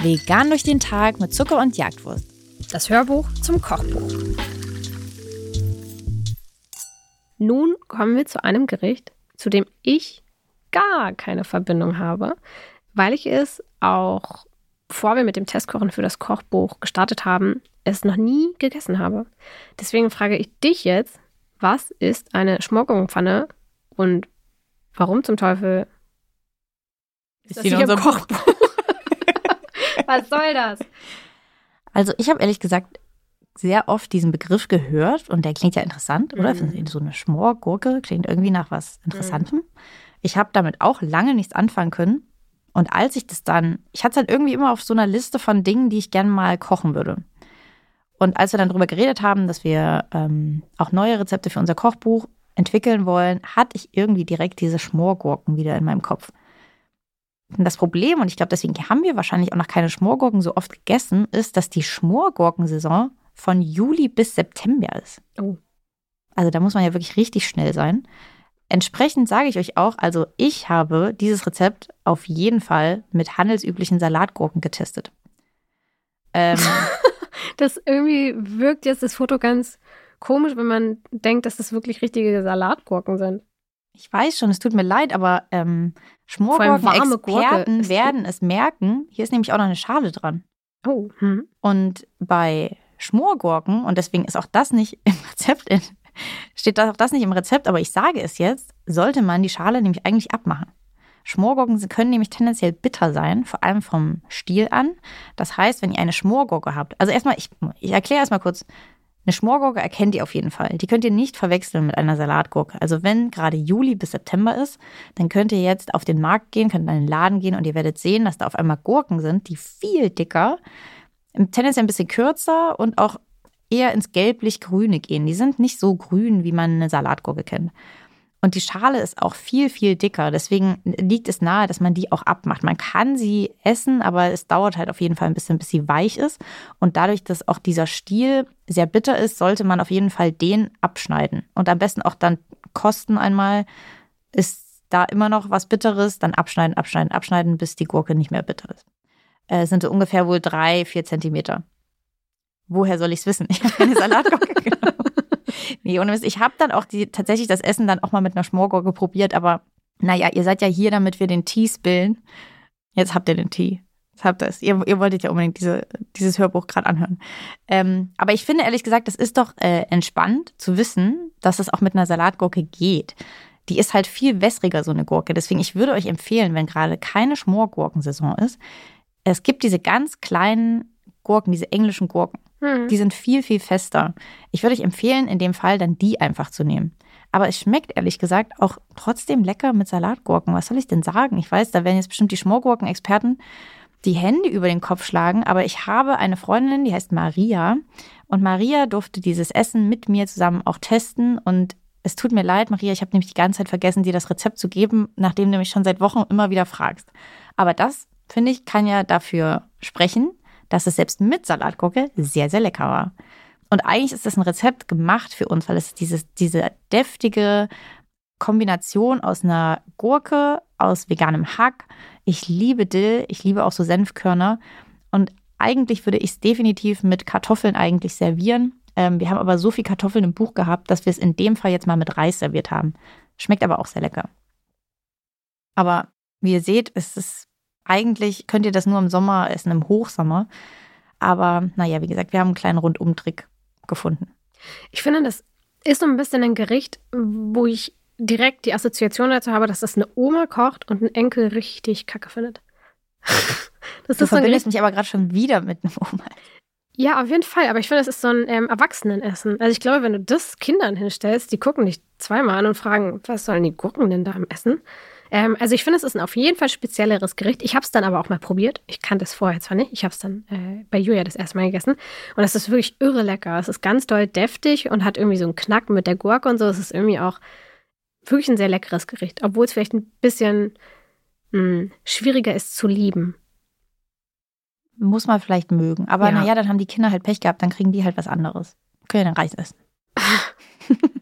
Vegan durch den Tag mit Zucker und Jagdwurst. Das Hörbuch zum Kochbuch. Nun kommen wir zu einem Gericht, zu dem ich gar keine Verbindung habe, weil ich es auch, bevor wir mit dem Testkochen für das Kochbuch gestartet haben, es noch nie gegessen habe. Deswegen frage ich dich jetzt, was ist eine Schmorgurkenpfanne und warum zum Teufel ist das hier im Kochbuch? was soll das? Also ich habe ehrlich gesagt sehr oft diesen Begriff gehört und der klingt ja interessant, oder? Mhm. So eine Schmorgurke klingt irgendwie nach was Interessantem. Mhm. Ich habe damit auch lange nichts anfangen können. Und als ich das dann, ich hatte es halt irgendwie immer auf so einer Liste von Dingen, die ich gerne mal kochen würde. Und als wir dann darüber geredet haben, dass wir ähm, auch neue Rezepte für unser Kochbuch entwickeln wollen, hatte ich irgendwie direkt diese Schmorgurken wieder in meinem Kopf. Und das Problem, und ich glaube, deswegen haben wir wahrscheinlich auch noch keine Schmorgurken so oft gegessen, ist, dass die Schmorgurkensaison von Juli bis September ist. Oh. Also da muss man ja wirklich richtig schnell sein. Entsprechend sage ich euch auch, also ich habe dieses Rezept auf jeden Fall mit handelsüblichen Salatgurken getestet. Ähm, das irgendwie wirkt jetzt das Foto ganz komisch, wenn man denkt, dass das wirklich richtige Salatgurken sind. Ich weiß schon, es tut mir leid, aber ähm, Schmorgurken-Experten werden es merken. Hier ist nämlich auch noch eine Schale dran. Oh. Hm. Und bei Schmorgurken, und deswegen ist auch das nicht im Rezept in, steht auch das nicht im Rezept, aber ich sage es jetzt, sollte man die Schale nämlich eigentlich abmachen. Schmorgurken können nämlich tendenziell bitter sein, vor allem vom Stiel an. Das heißt, wenn ihr eine Schmorgurke habt, also erstmal, ich, ich erkläre erstmal kurz, eine Schmorgurke erkennt ihr auf jeden Fall. Die könnt ihr nicht verwechseln mit einer Salatgurke. Also wenn gerade Juli bis September ist, dann könnt ihr jetzt auf den Markt gehen, könnt in einen Laden gehen und ihr werdet sehen, dass da auf einmal Gurken sind, die viel dicker, tendenziell ein bisschen kürzer und auch eher ins gelblich-grüne gehen. Die sind nicht so grün, wie man eine Salatgurke kennt. Und die Schale ist auch viel, viel dicker. Deswegen liegt es nahe, dass man die auch abmacht. Man kann sie essen, aber es dauert halt auf jeden Fall ein bisschen, bis sie weich ist. Und dadurch, dass auch dieser Stiel sehr bitter ist, sollte man auf jeden Fall den abschneiden. Und am besten auch dann kosten einmal. Ist da immer noch was Bitteres, dann abschneiden, abschneiden, abschneiden, bis die Gurke nicht mehr bitter ist. Äh, sind so ungefähr wohl drei, vier Zentimeter. Woher soll ich es wissen? Ich habe keine Salatgurke genommen. Nee, ohne Mist. Ich habe dann auch die, tatsächlich das Essen dann auch mal mit einer Schmorgurke probiert, aber naja, ihr seid ja hier, damit wir den Tee spillen. Jetzt habt ihr den Tee. Jetzt habt ihr es. Ihr, ihr wolltet ja unbedingt diese, dieses Hörbuch gerade anhören. Ähm, aber ich finde ehrlich gesagt, es ist doch äh, entspannt zu wissen, dass es auch mit einer Salatgurke geht. Die ist halt viel wässriger, so eine Gurke. Deswegen, ich würde euch empfehlen, wenn gerade keine Schmorgurkensaison ist, es gibt diese ganz kleinen Gurken, diese englischen Gurken. Hm. Die sind viel, viel fester. Ich würde euch empfehlen, in dem Fall dann die einfach zu nehmen. Aber es schmeckt ehrlich gesagt auch trotzdem lecker mit Salatgurken. Was soll ich denn sagen? Ich weiß, da werden jetzt bestimmt die Schmorgurken-Experten die Hände über den Kopf schlagen, aber ich habe eine Freundin, die heißt Maria. Und Maria durfte dieses Essen mit mir zusammen auch testen. Und es tut mir leid, Maria, ich habe nämlich die ganze Zeit vergessen, dir das Rezept zu geben, nachdem du mich schon seit Wochen immer wieder fragst. Aber das, finde ich, kann ja dafür sprechen, dass es selbst mit Salatgurke sehr, sehr lecker war. Und eigentlich ist das ein Rezept gemacht für uns, weil es dieses, diese deftige Kombination aus einer Gurke, aus veganem Hack. Ich liebe Dill, ich liebe auch so Senfkörner. Und eigentlich würde ich es definitiv mit Kartoffeln eigentlich servieren. Ähm, wir haben aber so viel Kartoffeln im Buch gehabt, dass wir es in dem Fall jetzt mal mit Reis serviert haben. Schmeckt aber auch sehr lecker. Aber wie ihr seht, ist es eigentlich könnt ihr das nur im Sommer essen, im Hochsommer. Aber naja, wie gesagt, wir haben einen kleinen Rundumtrick gefunden. Ich finde, das ist so ein bisschen ein Gericht, wo ich direkt die Assoziation dazu habe, dass das eine Oma kocht und ein Enkel richtig kacke findet. das du ist verbindest so mich aber gerade schon wieder mit einem Oma. Ja, auf jeden Fall. Aber ich finde, das ist so ein ähm, Erwachsenenessen. Also ich glaube, wenn du das Kindern hinstellst, die gucken dich zweimal an und fragen, was sollen die Gurken denn da im Essen? Ähm, also ich finde, es ist ein auf jeden Fall spezielleres Gericht. Ich habe es dann aber auch mal probiert. Ich kannte es vorher zwar nicht. Ich habe es dann äh, bei Julia das erste Mal gegessen. Und es ist wirklich irre lecker. Es ist ganz doll deftig und hat irgendwie so einen Knack mit der Gurke und so. Es ist irgendwie auch wirklich ein sehr leckeres Gericht. Obwohl es vielleicht ein bisschen mh, hm, schwieriger ist zu lieben. Muss man vielleicht mögen. Aber ja. naja, dann haben die Kinder halt Pech gehabt. Dann kriegen die halt was anderes. Können ja dann Reis essen.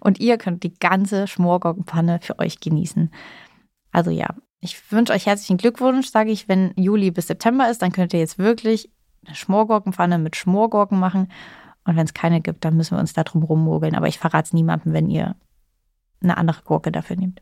Und ihr könnt die ganze Schmorgurkenpfanne für euch genießen. Also ja, ich wünsche euch herzlichen Glückwunsch, sage ich, wenn Juli bis September ist, dann könnt ihr jetzt wirklich eine Schmorgurkenpfanne mit Schmorgurken machen. Und wenn es keine gibt, dann müssen wir uns da drum rummogeln. Aber ich verrate es niemandem, wenn ihr eine andere Gurke dafür nehmt.